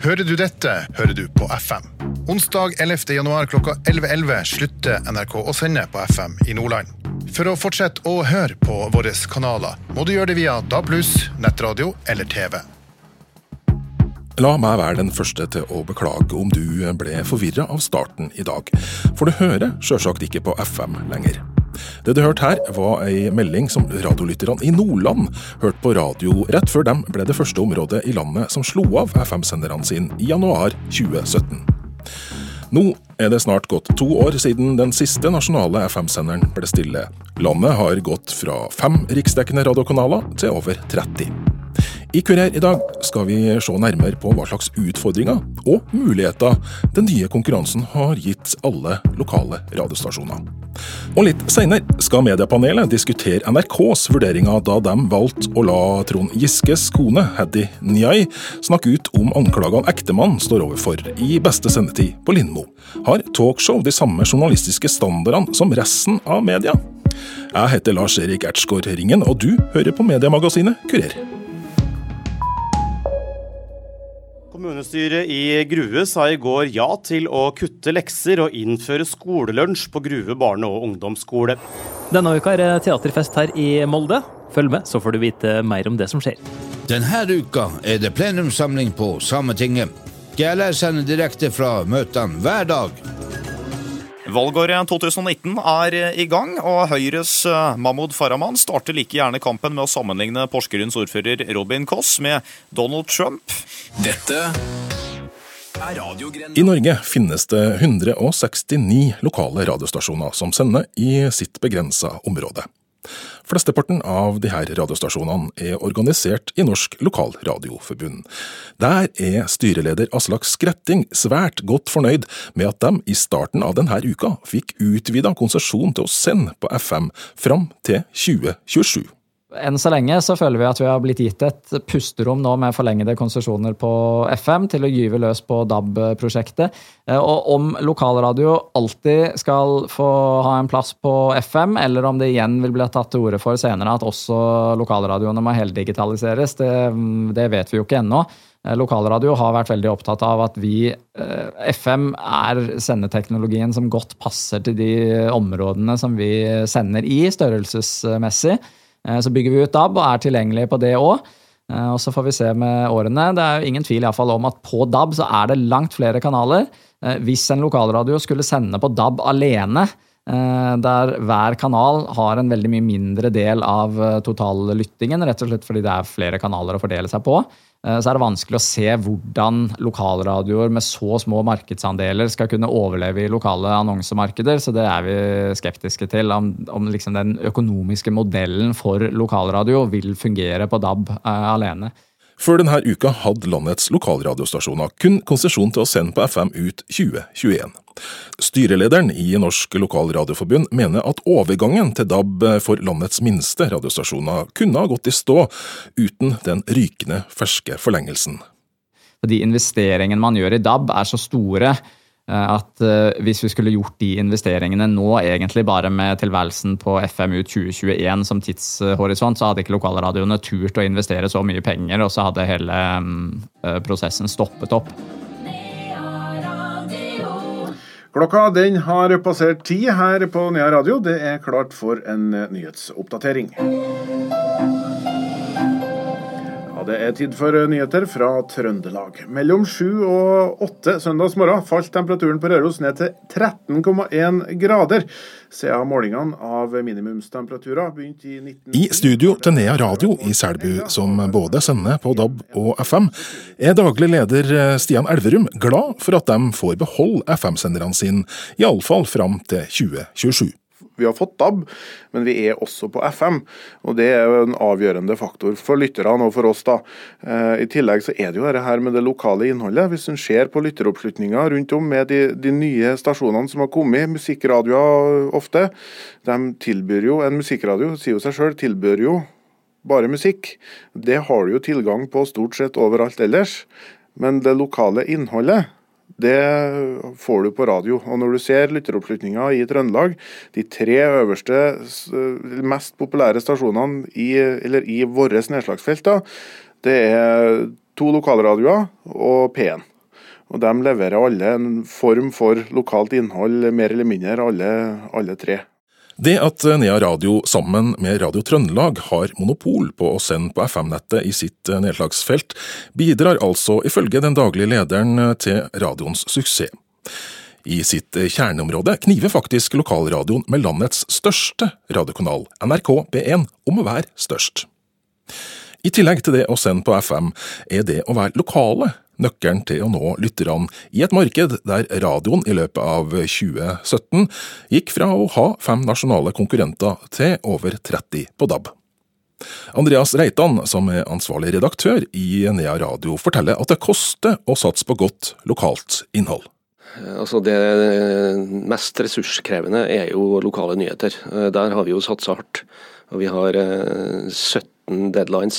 Hører du dette, hører du på FM. Onsdag 11. januar klokka 11.11 slutter NRK å sende på FM i Nordland. For å fortsette å høre på våre kanaler, må du gjøre det via DAB+, nettradio eller TV. La meg være den første til å beklage om du ble forvirra av starten i dag, for du hører sjølsagt ikke på FM lenger. Det du hørte her, var ei melding som radiolytterne i Nordland hørte på radio rett før dem ble det første området i landet som slo av FM-senderne sine i januar 2017. Nå er det snart gått to år siden den siste nasjonale FM-senderen ble stille. Landet har gått fra fem riksdekkende radiokanaler til over 30. I Kurer i dag skal vi se nærmere på hva slags utfordringer og muligheter den nye konkurransen har gitt alle lokale radiostasjoner. Og litt seinere skal mediepanelet diskutere NRKs vurderinger da de valgte å la Trond Giskes kone, Heddy Njai snakke ut om anklagene ektemannen står overfor i beste sendetid på Lindmo. Har talkshow de samme journalistiske standardene som resten av media? Jeg heter Lars Erik Ertsgaard Ringen, og du hører på mediemagasinet Kurer. Kommunestyret i Grue sa i går ja til å kutte lekser og innføre skolelunsj på Grue barne- og ungdomsskole. Denne uka er det teaterfest her i Molde. Følg med, så får du vite mer om det som skjer. Denne uka er det plenumssamling på Sametinget. GLR sender direkte fra møtene hver dag. Valgåret 2019 er i gang, og Høyres eh, Mahmoud Farahman starter like gjerne kampen med å sammenligne Porsgrunns ordfører Robin Koss med Donald Trump. Dette i Norge finnes det 169 lokale radiostasjoner som sender i sitt begrensa område. Flesteparten av de her radiostasjonene er organisert i Norsk Lokalradioforbund. Der er styreleder Aslak Skretting svært godt fornøyd med at de i starten av denne uka fikk utvida konsesjon til å sende på FM fram til 2027. Enn så lenge så føler vi at vi har blitt gitt et pusterom nå med forlengede konsesjoner på FM til å gyve løs på DAB-prosjektet. Eh, og om lokalradio alltid skal få ha en plass på FM, eller om det igjen vil bli tatt til orde for senere at også lokalradioene må heldigitaliseres, det, det vet vi jo ikke ennå. Eh, lokalradio har vært veldig opptatt av at vi, eh, FM, er sendeteknologien som godt passer til de områdene som vi sender i, størrelsesmessig. Eh, så bygger vi ut DAB og er tilgjengelig på det òg. Eh, og så får vi se med årene. Det er jo ingen tvil i fall om at på DAB så er det langt flere kanaler. Eh, hvis en lokalradio skulle sende på DAB alene, der hver kanal har en veldig mye mindre del av totallyttingen, rett og slett fordi det er flere kanaler å fordele seg på, så er det vanskelig å se hvordan lokalradioer med så små markedsandeler skal kunne overleve i lokale annonsemarkeder, så det er vi skeptiske til. Om, om liksom den økonomiske modellen for lokalradio vil fungere på DAB uh, alene. Før denne uka hadde landets lokalradiostasjoner kun konsesjon til å sende på FM ut 2021. Styrelederen i Norsk Lokalradioforbund mener at overgangen til DAB for landets minste radiostasjoner kunne ha gått i stå uten den rykende ferske forlengelsen. De investeringene man gjør i DAB er så store at eh, hvis vi skulle gjort de investeringene nå, egentlig bare med tilværelsen på FMU 2021 som tidshorisont, så hadde ikke lokalradioene turt å investere så mye penger, og så hadde hele eh, prosessen stoppet opp. Klokka den har passert ti her på Nea Radio. Det er klart for en nyhetsoppdatering. Ja, Det er tid for nyheter fra Trøndelag. Mellom sju og åtte søndagsmorgen falt temperaturen på Røros ned til 13,1 grader. Siden målingene av minimumstemperaturer begynte i 19... I studio til Nea Radio i Selbu, som både sender på DAB og FM, er daglig leder Stian Elverum glad for at de får beholde FM-senderne sine, iallfall fram til 2027. Vi har fått DAB, men vi er også på FM. og Det er jo en avgjørende faktor for lytterne og for oss. da. Eh, I tillegg så er det jo dette her med det lokale innholdet. Hvis en ser på lytteroppslutninga rundt om med de, de, nye stasjonene som har kommet, musikkradioer ofte, de tilbyr jo en musikkradio, sier jo seg sjøl, tilbyr jo bare musikk. Det har du jo tilgang på stort sett overalt ellers. Men det lokale innholdet det får du på radio. Og når du ser lytteroppslutninga i Trøndelag, de tre øverste, mest populære stasjonene i, i våre nedslagsfelt, det er to lokalradioer og P1. Og De leverer alle en form for lokalt innhold, mer eller mindre alle, alle tre. Det at Nea Radio sammen med Radio Trøndelag har monopol på å sende på FM-nettet i sitt nedslagsfelt, bidrar altså ifølge den daglige lederen til radioens suksess. I sitt kjerneområde kniver faktisk lokalradioen med landets største radiokanal, NRK B1, om å være størst. I tillegg til det å sende på FM, er det å være lokale nøkkelen til å nå lytterne i et marked der radioen i løpet av 2017 gikk fra å ha fem nasjonale konkurrenter til over 30 på DAB. Andreas Reitan, som er ansvarlig redaktør i Nea Radio, forteller at det koster å satse på godt lokalt innhold. Altså Det mest ressurskrevende er jo lokale nyheter. Der har vi jo satsa hardt. Og vi har 17 deadlines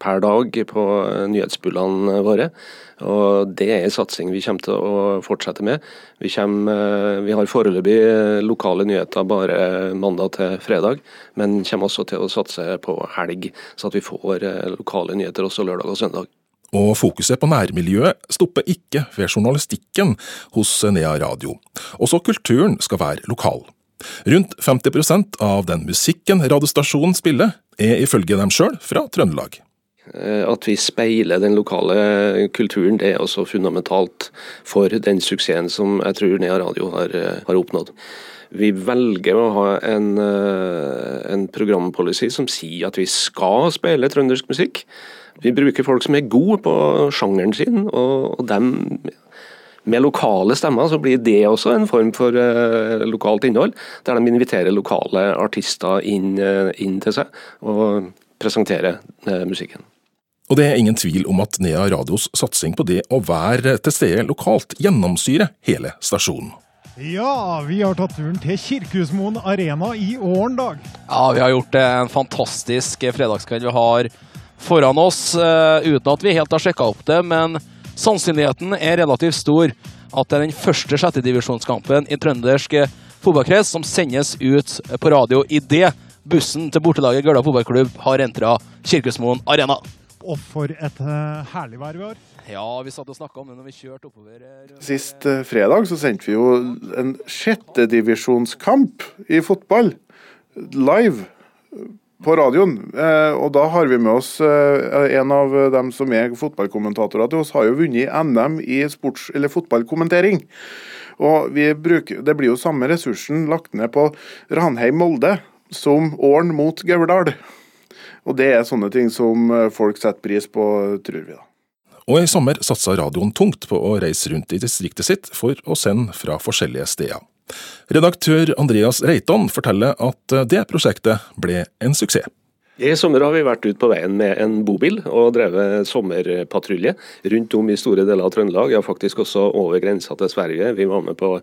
per dag på nyhetsbullene våre. Og Det er en satsing vi kommer til å fortsette med. Vi, kommer, vi har foreløpig lokale nyheter bare mandag til fredag, men kommer også til å satse på helg, så at vi får lokale nyheter også lørdag og søndag. Og fokuset på nærmiljøet stopper ikke ved journalistikken hos Nea Radio. Også kulturen skal være lokal. Rundt 50% av den musikken radiostasjonen spiller, er ifølge dem sjøl fra Trøndelag. At vi speiler den lokale kulturen, det er også fundamentalt for den suksessen som jeg tror Nea Radio har, har oppnådd. Vi velger å ha en, en programpolicy som sier at vi skal spille trøndersk musikk. Vi bruker folk som er gode på sjangeren sin, og, dem med lokale stemmer så blir det også en form for uh, lokalt innhold, der de inviterer lokale artister inn, uh, inn til seg og presenterer uh, musikken. Og det er ingen tvil om at Nea Radios satsing på det å være til stede lokalt gjennomsyrer hele stasjonen. Ja, vi har tatt turen til Kirkehusmoen Arena i Årendag. Ja, vi har gjort en fantastisk fredagskveld. Vi har foran oss, uten at vi helt har sjekka opp det, men Sannsynligheten er relativt stor at det er den første sjettedivisjonskampen i trøndersk fotballkrets som sendes ut på radio idet bussen til bortelaget Gøla fotballklubb har entra Kirkehusmoen Arena. Og for et uh, herlig vær vi har. Ja, vi satt og snakka om det når vi kjørte oppover. Uh, Sist uh, fredag så sendte vi jo en sjettedivisjonskamp i fotball live på radioen. Uh, og da har vi med oss eh, en av dem som er fotballkommentatorer til oss, har jo vunnet NM i sports- eller fotballkommentering. Og bruker, Det blir jo samme ressursen lagt ned på Ranheim-Molde som Åren mot Gauldal. Og det er sånne ting som eh, folk setter pris på, tror vi da. Og i sommer satsa radioen tungt på å reise rundt i distriktet sitt for å sende fra forskjellige steder. Redaktør Andreas Reitan forteller at det prosjektet ble en suksess. I sommer har vi vært ute på veien med en bobil og drevet sommerpatrulje rundt om i store deler av Trøndelag, ja faktisk også over grensa til Sverige. Vi var med på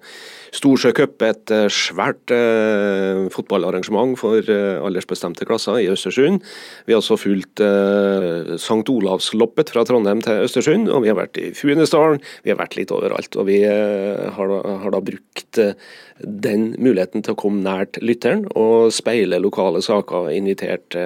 Storsjøcup, et eh, svært eh, fotballarrangement for eh, aldersbestemte klasser i Østersund. Vi har også fulgt eh, St. Olavsloppet fra Trondheim til Østersund, og vi har vært i Funesdalen. Vi har vært litt overalt. Og vi eh, har, har, da brukt eh, den muligheten til å komme nært lytteren og speile lokale saker, invitert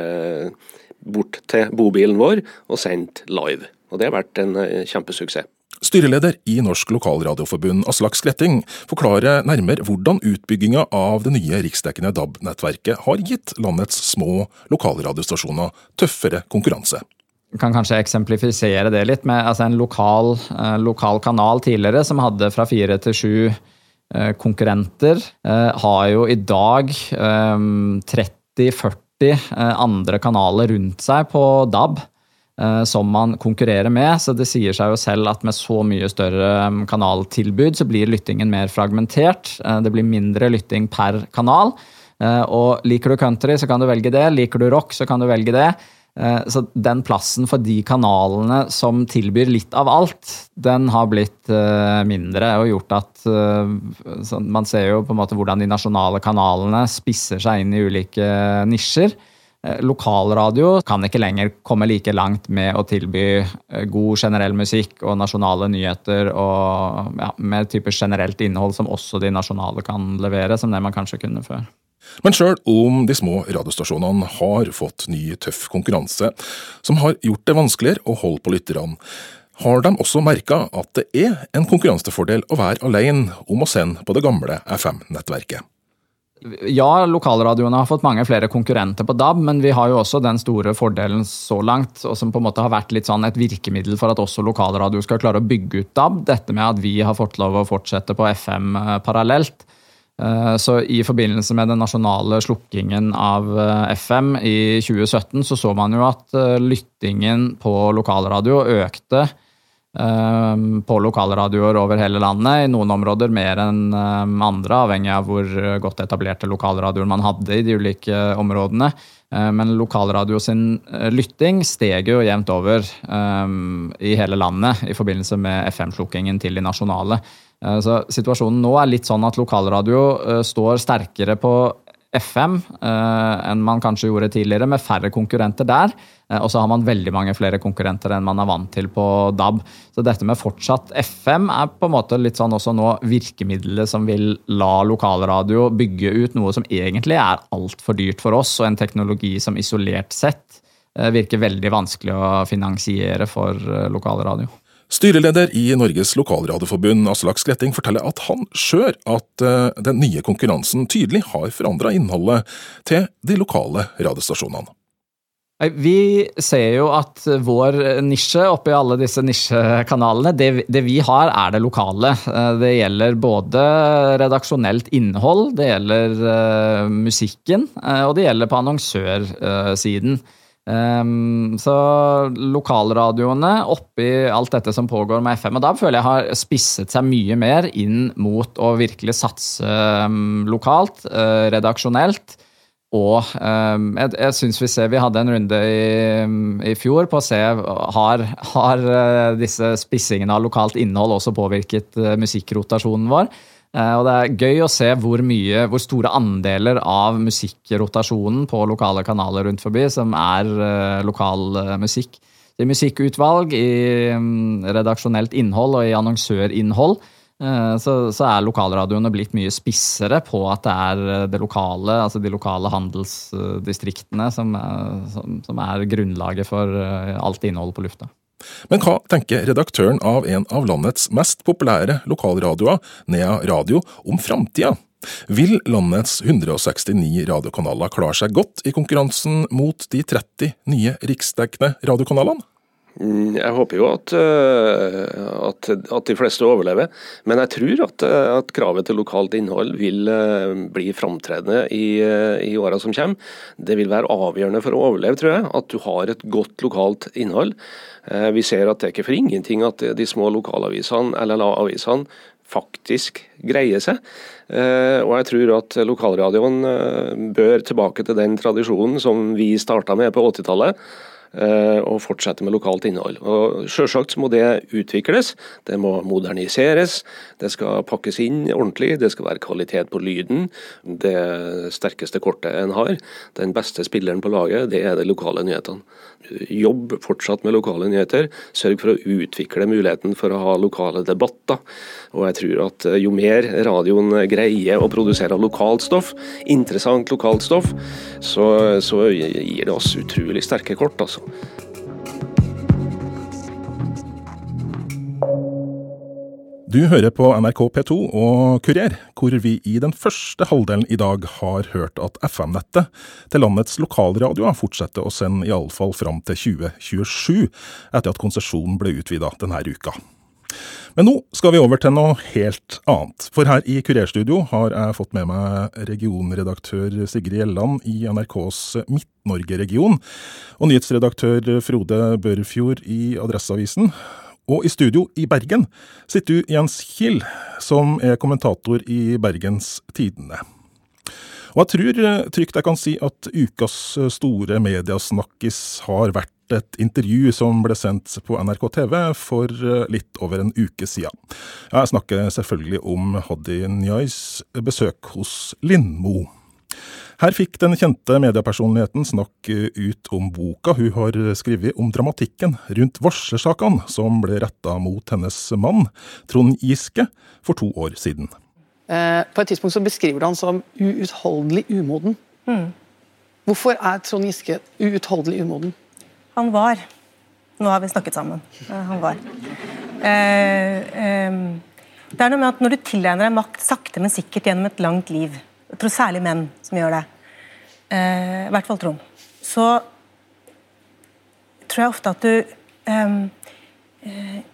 bort til bobilen vår og sendt live. Og Det har vært en kjempesuksess. Styreleder i Norsk Lokalradioforbund, Aslak Skretting, forklarer nærmere hvordan utbygginga av det nye riksdekkende DAB-nettverket har gitt landets små lokalradiostasjoner tøffere konkurranse. Kan kanskje eksemplifisere det litt med altså en lokal, eh, lokal, kanal tidligere som hadde fra fire til sju eh, konkurrenter, eh, har jo i dag 30-40 eh, andre kanaler rundt seg på DAB. Eh, som man konkurrerer med. Så det sier seg jo selv at med så mye større kanaltilbud, så blir lyttingen mer fragmentert. Eh, det blir mindre lytting per kanal. Eh, og liker du country, så kan du velge det. Liker du rock, så kan du velge det. Så den plassen for de kanalene som tilbyr litt av alt, den har blitt mindre og gjort at Man ser jo på en måte hvordan de nasjonale kanalene spisser seg inn i ulike nisjer. Eh, lokalradio kan ikke lenger komme like langt med å tilby eh, god generell musikk og nasjonale nyheter og ja, med type generelt innhold som også de nasjonale kan levere, som det man kanskje kunne før. Men sjøl om de små radiostasjonene har fått ny, tøff konkurranse, som har gjort det vanskeligere å holde på lytterne, har de også merka at det er en konkurransefordel å være alene om å sende på det gamle FM-nettverket. Ja, lokalradioene har fått mange flere konkurrenter på DAB, men vi har jo også den store fordelen så langt, og som på en måte har vært litt sånn et virkemiddel for at også lokalradio skal klare å bygge ut DAB. Dette med at vi har fått lov å fortsette på FM eh, parallelt. Eh, så I forbindelse med den nasjonale slukkingen av eh, FM i 2017, så så man jo at lyttingen på lokalradio økte på lokalradioer over hele landet. I noen områder mer enn andre, avhengig av hvor godt etablerte lokalradioer man hadde i de ulike områdene. Men lokalradio sin eh, lytting steg jo jevnt over i hele landet i forbindelse med FM-slukkingen til de nasjonale. Eh, så situasjonen nå er litt sånn at lokalradio eh, står sterkere på FM enn man kanskje gjorde tidligere, med færre konkurrenter der. Eh, og så har man veldig mange flere konkurrenter enn man er vant til på DAB. Så dette med fortsatt FM er på en måte litt sånn også nå virkemidlet som vil la lokalradio bygge ut noe som egentlig er altfor dyrt for oss, og en teknologi som isolert sett eh, virker veldig vanskelig å finansiere for eh, lokalradio. Styreleder i Norges Lokalradioforbund, Aslak Skretting, forteller at han skjør at den nye konkurransen tydelig har forandra innholdet til de lokale radiostasjonene. Vi ser jo at vår nisje oppi alle disse nisjekanalene, det, det, vi har, er det lokale. Eh, det gjelder både redaksjonelt innhold, det gjelder uh, musikken, og det gjelder på annonsørsiden. Um, så lokalradioene oppi alt dette som pågår med FM, og da føler jeg har spisset seg mye mer inn mot å virkelig satse um, lokalt, uh, redaksjonelt og um, jeg, jeg syns vi ser Vi hadde en runde i, i fjor på å se har, har uh, disse spissingene av lokalt innhold også påvirket uh, musikkrotasjonen vår. Uh, og det er gøy å se hvor mye, hvor store andeler av musikkrotasjonen på lokale kanaler rundt forbi som er lokal musikk. I musikkutvalg, i um, redaksjonelt innhold og i annonsørinnhold Eh, så, så, er lokalradioene blitt mye spissere på at det er eh, det lokale, altså de lokale handelsdistriktene som, som, som er grunnlaget for eh, alt innholdet på lufta. Men hva tenker redaktøren av en av landets mest populære lokalradioer, Nea Radio, om framtida? Vil landets 169 radiokanaler klare seg godt i konkurransen mot de 30 nye riksdekkende radiokanalene? Mm, jeg håper jo at, eh, at, at, de fleste overlever, men jeg tror at, eh, at kravet til lokalt innhold vil eh, bli framtredende i, i åra som kommer. Det vil være avgjørende for å overleve, tror jeg, at du har et godt lokalt innhold. Vi ser at det er ikke for ingenting at de små lokalavisene, LLA-avisene, faktisk greier seg. Og jeg tror at lokalradioen bør tilbake til den tradisjonen som vi starta med på 80-tallet Eh, og fortsette med lokalt innhold. Og Selvsagt må det utvikles, det må moderniseres, det skal pakkes inn ordentlig, det skal være kvalitet på lyden. Det sterkeste kortet en har, den beste spilleren på laget, det er de lokale nyhetene. Jobb fortsatt med lokale nyheter, sørg for å utvikle muligheten for å ha lokale debatter. Og jeg tror at jo mer radioen greier å produsere lokalt stoff, interessant lokalt stoff, så, så gir det oss utrolig sterke kort. altså. Du hører på NRK P2 og Kurer, hvor vi i den første halvdelen i dag har hørt at FM-nettet til landets lokalradioer fortsetter å sende iallfall fram til 2027, etter at konsesjonen ble utvida denne uka. Men nå skal vi over til noe helt annet. For her i Kurerstudio har jeg fått med meg regionredaktør Sigrid Gjelland i NRKs Midt-Norge-region, og nyhetsredaktør Frode Børfjord i Adresseavisen. Og i studio i Bergen sitter du, Jens Kiel, som er kommentator i Bergens Tidende. Og jeg tror trygt jeg kan si at ukas store mediasnakkis har vært et intervju som ble sendt på NRK TV for eh, litt over en uke siden. Jeg snakker selvfølgelig om Hoddy Njais besøk hos Lindmo. Her fikk den kjente mediepersonligheten snakke ut om boka hun har skrevet om dramatikken rundt varslersakene som ble retta mot hennes mann, Trond Giske, for to år siden. Eh, på et tidspunkt så beskriver han som uutholdelig umoden. Mm. Hvorfor er Trond Giske uutholdelig umoden? Han var. Nå har vi snakket sammen. Han var. Eh, det er noe med at Når du tilegner deg makt sakte, men sikkert gjennom et langt liv, jeg tror særlig menn som gjør det, eh, i hvert fall Trond, så tror jeg ofte at du eh,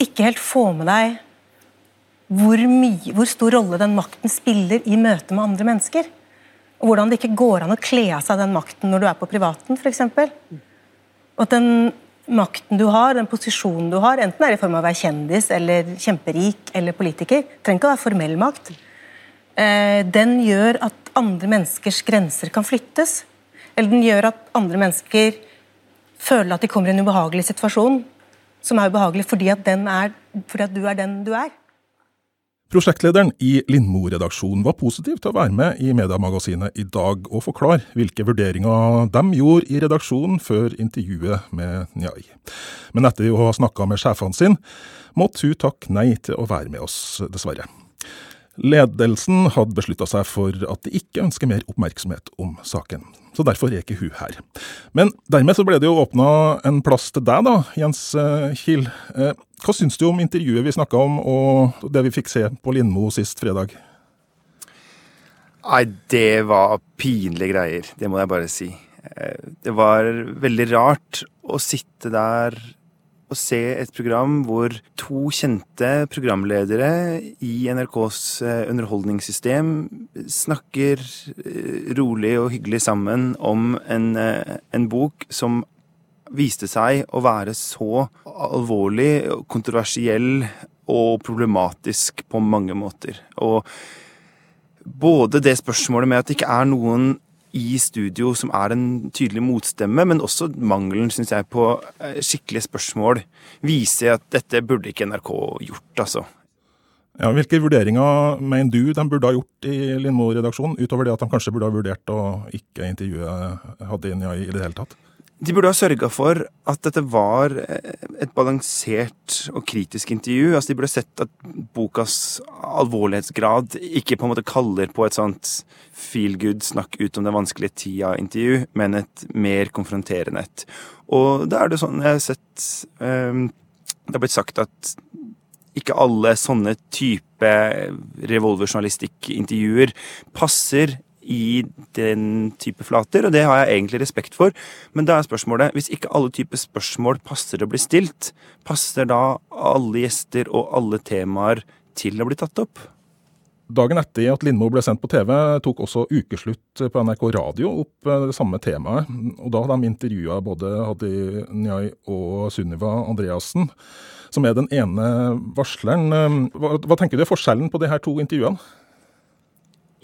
ikke helt får med deg hvor, mye, hvor stor rolle den makten spiller i møte med andre mennesker. Og hvordan det ikke går an å kle av seg den makten når du er på privaten, f.eks. Og at den makten du har, den posisjonen du har, enten er i form av å være kjendis eller kjemperik eller politiker, trenger ikke å være formell makt, eh, den gjør at andre menneskers grenser kan flyttes. Eller den gjør at andre mennesker føler at de kommer i en ubehagelig situasjon, som er ubehagelig fordi at, er, fordi at du er den du er. Prosjektlederen i Lindmo-redaksjonen var positiv til å være med i Mediemagasinet i dag og forklare hvilke vurderinger de gjorde i redaksjonen før intervjuet med Njai. Men etter å ha snakka med sjefene sine, måtte hun takke nei til å være med oss, dessverre. Ledelsen hadde beslutta seg for at de ikke ønsker mer oppmerksomhet om saken, så derfor er ikke hun her. Men dermed så ble det jo åpna en plass til deg, da, Jens eh, Kiel. Hva syns du om intervjuet vi snakka om, og det vi fikk se på Lindmo sist fredag? Nei, det var pinlige greier. Det må jeg bare si. Eh, det var veldig rart å sitte der og se et program hvor to kjente programledere i NRKs eh, underholdningssystem snakker eh, rolig og hyggelig sammen om en, en bok som viste seg å være så alvorlig, kontroversiell og problematisk på mange måter. Og både det spørsmålet med at det ikke er noen i studio som er en tydelig motstemme, men også mangelen, syns jeg, på eh, skikkelige spørsmål, viser at dette burde ikke NRK gjort, altså. Ja, hvilke vurderinger mener du de burde ha gjort i Lindmo-redaksjonen, utover det at de kanskje burde ha vurdert å ikke intervjue Hadinia i det hele tatt? De burde ha sørga for at dette var eh, et balansert og kritisk intervju. Altså, De burde sett at bokas alvorlighetsgrad ikke på en måte kaller på et sånt feel good, snakk ut om den vanskelige tida-intervju, men et mer konfronterende et. Og da er det sånn jeg har sett um, Det har blitt sagt at ikke alle sånne type revolverjournalistikkintervjuer passer i den type flater, og det har jeg egentlig respekt for. Men da er spørsmålet, hvis ikke alle typer spørsmål passer å bli stilt, passer da alle gjester og alle temaer til å bli tatt opp? Dagen etter at Lindmo ble sendt på TV, tok også Ukeslutt på NRK Radio opp eh, det samme temaet. Og da hadde de intervjua både Hadi Njay og Sunniva Andreassen, som er den ene varsleren. Eh, hva, hva tenker du er forskjellen på de her to intervjuene?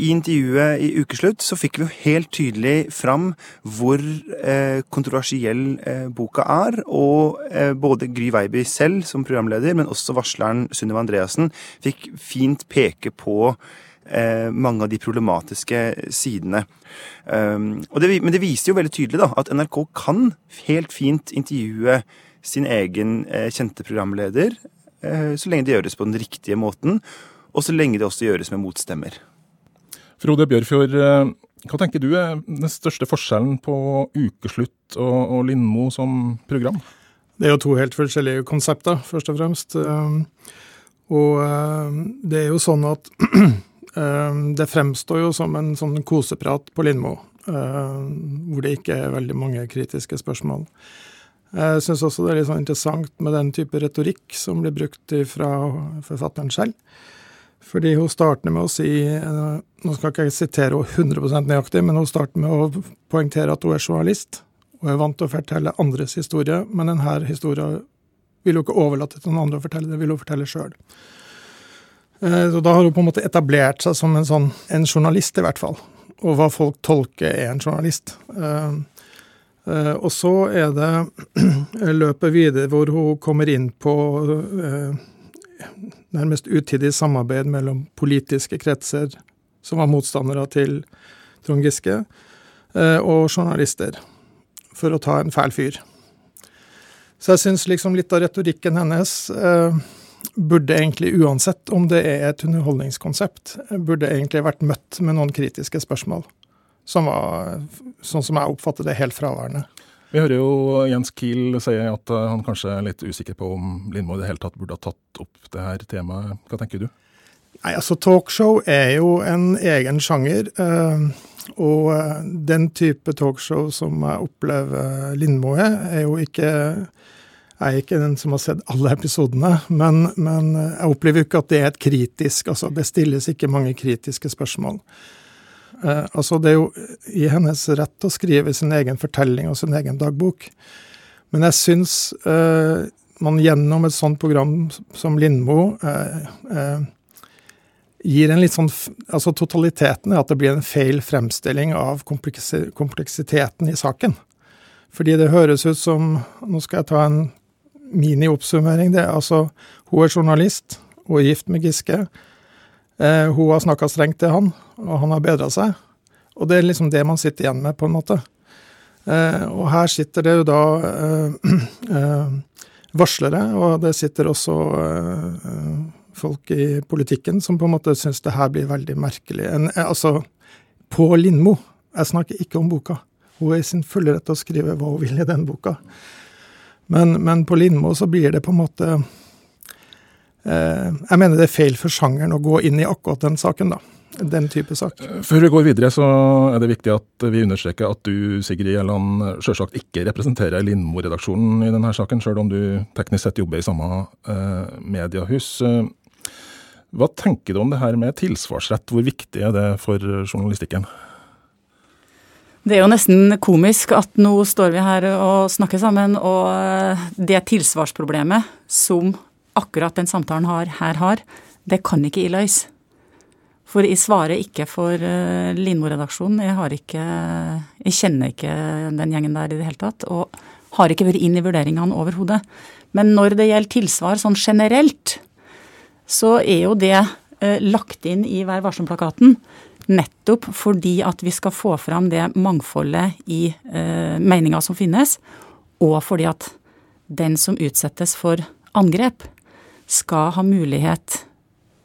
I intervjuet i Ukeslutt så fikk vi jo helt tydelig fram hvor eh, kontroversiell eh, boka er. Og eh, både Gry Veiby selv som programleder, men også varsleren Sunniva Andreassen fikk fint peke på eh, mange av de problematiske sidene. Um, det, men det viser jo veldig tydelig da, at NRK kan helt fint intervjue sin egen eh, kjente programleder, eh, så lenge det gjøres på den riktige måten, og så lenge det også gjøres med motstemmer. Frode Bjørfjord, eh, hva tenker du er den største forskjellen på Ukeslutt og, og Lindmo som program? Det er jo to helt forskjellige konsepter, først og fremst. Eh, og eh, det er jo sånn at det fremstår jo som en sånn koseprat på Lindmo, hvor det ikke er veldig mange kritiske spørsmål. Jeg syns også det er litt sånn interessant med den type retorikk som blir brukt fra forfatteren selv. Fordi hun starter med å si eh, Nå skal ikke jeg sitere henne 100% nøyaktig, men hun starter med å poengtere at hun er journalist og er vant til å fortelle andres historie, men denne historien vil hun ikke overlate til noen andre å fortelle, det vil hun fortelle sjøl. Eh, da har hun på en måte etablert seg som en, sånn, en journalist, i hvert fall. Og hva folk tolker er en journalist. Eh, og så er det løpet videre hvor hun kommer inn på nærmest utidig samarbeid mellom politiske kretser som var motstandere til Trond Giske, eh, og journalister, for å ta en fæl fyr. Så jeg syns liksom litt av retorikken hennes eh, burde egentlig, uansett om det er et underholdningskonsept, burde egentlig vært møtt med noen kritiske spørsmål. Som var, sånn som jeg oppfatter det, helt fraværende. Vi hører jo Jens Kiel si at eh, han kanskje er litt usikker på om Lindmo i det hele tatt burde ha tatt opp det her temaet. Hva tenker du? Nei, altså Talkshow er jo en egen sjanger. Eh, og eh, den type talkshow som jeg opplever Lindmo er, er jo ikke jeg er ikke den som har sett alle episodene, men, men jeg opplever jo ikke at det er et kritisk altså Det stilles ikke mange kritiske spørsmål. Eh, altså Det er jo i hennes rett å skrive sin egen fortelling og sin egen dagbok. Men jeg syns eh, man gjennom et sånt program som Lindmo eh, eh, gir en litt sånn Altså totaliteten er at det blir en feil fremstilling av kompleksiteten i saken. Fordi det høres ut som Nå skal jeg ta en mini-oppsummering. Det er altså Hun er journalist hun er gift med Giske. Eh, hun har snakka strengt til han, og han har bedra seg. Og det er liksom det man sitter igjen med, på en måte. Eh, og her sitter det jo da eh, varslere, og det sitter også folk i politikken som på en måte syns det her blir veldig merkelig. En, altså, på Lindmo, jeg snakker ikke om boka. Hun er i sin fulle rett til å skrive hva hun vil i den boka. Men, men på Lindmo så blir det på en måte jeg mener det er feil for sjangeren å gå inn i akkurat den saken, da. Den type sak. Før vi går videre, så er det viktig at vi understreker at du, Sigrid Gjelland, selvsagt ikke representerer Lindmo-redaksjonen i denne saken, selv om du teknisk sett jobber i samme eh, mediehus. Hva tenker du om det her med tilsvarsrett, hvor viktig er det for journalistikken? Det er jo nesten komisk at nå står vi her og snakker sammen, og det tilsvarsproblemet som akkurat den samtalen har, her har, det kan ikke løse. For jeg svarer ikke for uh, Lindmo-redaksjonen. Jeg har ikke Jeg kjenner ikke den gjengen der i det hele tatt. Og har ikke vært inn i vurderingene overhodet. Men når det gjelder tilsvar sånn generelt, så er jo det uh, lagt inn i Vær varsom-plakaten. Nettopp fordi at vi skal få fram det mangfoldet i uh, meninga som finnes, og fordi at den som utsettes for angrep, skal ha mulighet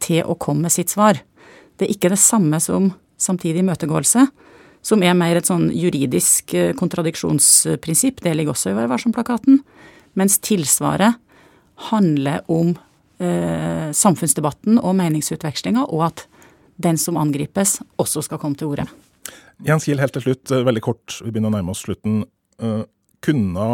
til å komme med sitt svar. Det er ikke det samme som samtidig imøtegåelse, som er mer et sånn juridisk eh, kontradiksjonsprinsipp. Det ligger også i Vær. Mens tilsvaret handler om eh, samfunnsdebatten og meningsutvekslinga, og at den som angripes, også skal komme til orde. Jens Kiel, helt til slutt, eh, veldig kort, vi begynner å nærme oss slutten. Uh, kunne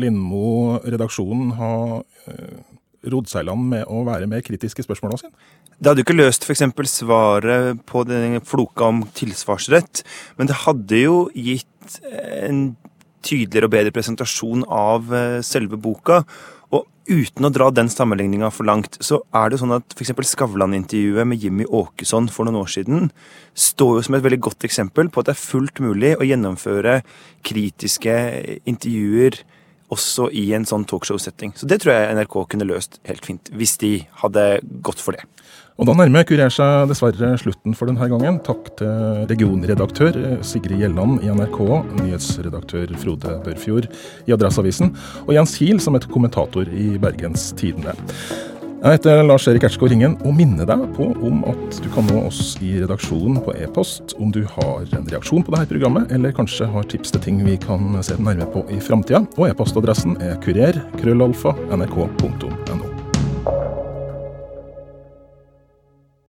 Lindmo-redaksjonen ha uh, rodd seg i land med å være mer kritiske i spørsmåla sine? Det hadde jo ikke løst f.eks. svaret på den floka om tilsvarsrett, men det hadde jo gitt en tydeligere og bedre presentasjon av eh, selve boka. Og uten å dra den sammenligninga for langt, så er det sånn at f.eks. Skavlan-intervjuet med Jimmy Åkesson for noen år siden står jo som et veldig godt eksempel på at det er fullt mulig å gjennomføre kritiske intervjuer også i en sånn talkshow-setting. Så det tror jeg NRK kunne løst helt fint, hvis de hadde gått for det. Og Da nærmer Kurer seg dessverre slutten for denne gangen. Takk til regionredaktør Sigrid Gjelland i NRK, nyhetsredaktør Frode Børfjord i Adresseavisen, og Jens Hiel som et kommentator i Bergens Tidende. Jeg heter Lars-Erik Ertskog Ringen og minner deg på om at du kan nå oss i redaksjonen på e-post om du har en reaksjon på dette programmet, eller kanskje har tips til ting vi kan se nærmere på i framtida. Og e-postadressen er kurer.krøllalfa.nrk.no. nrk.no.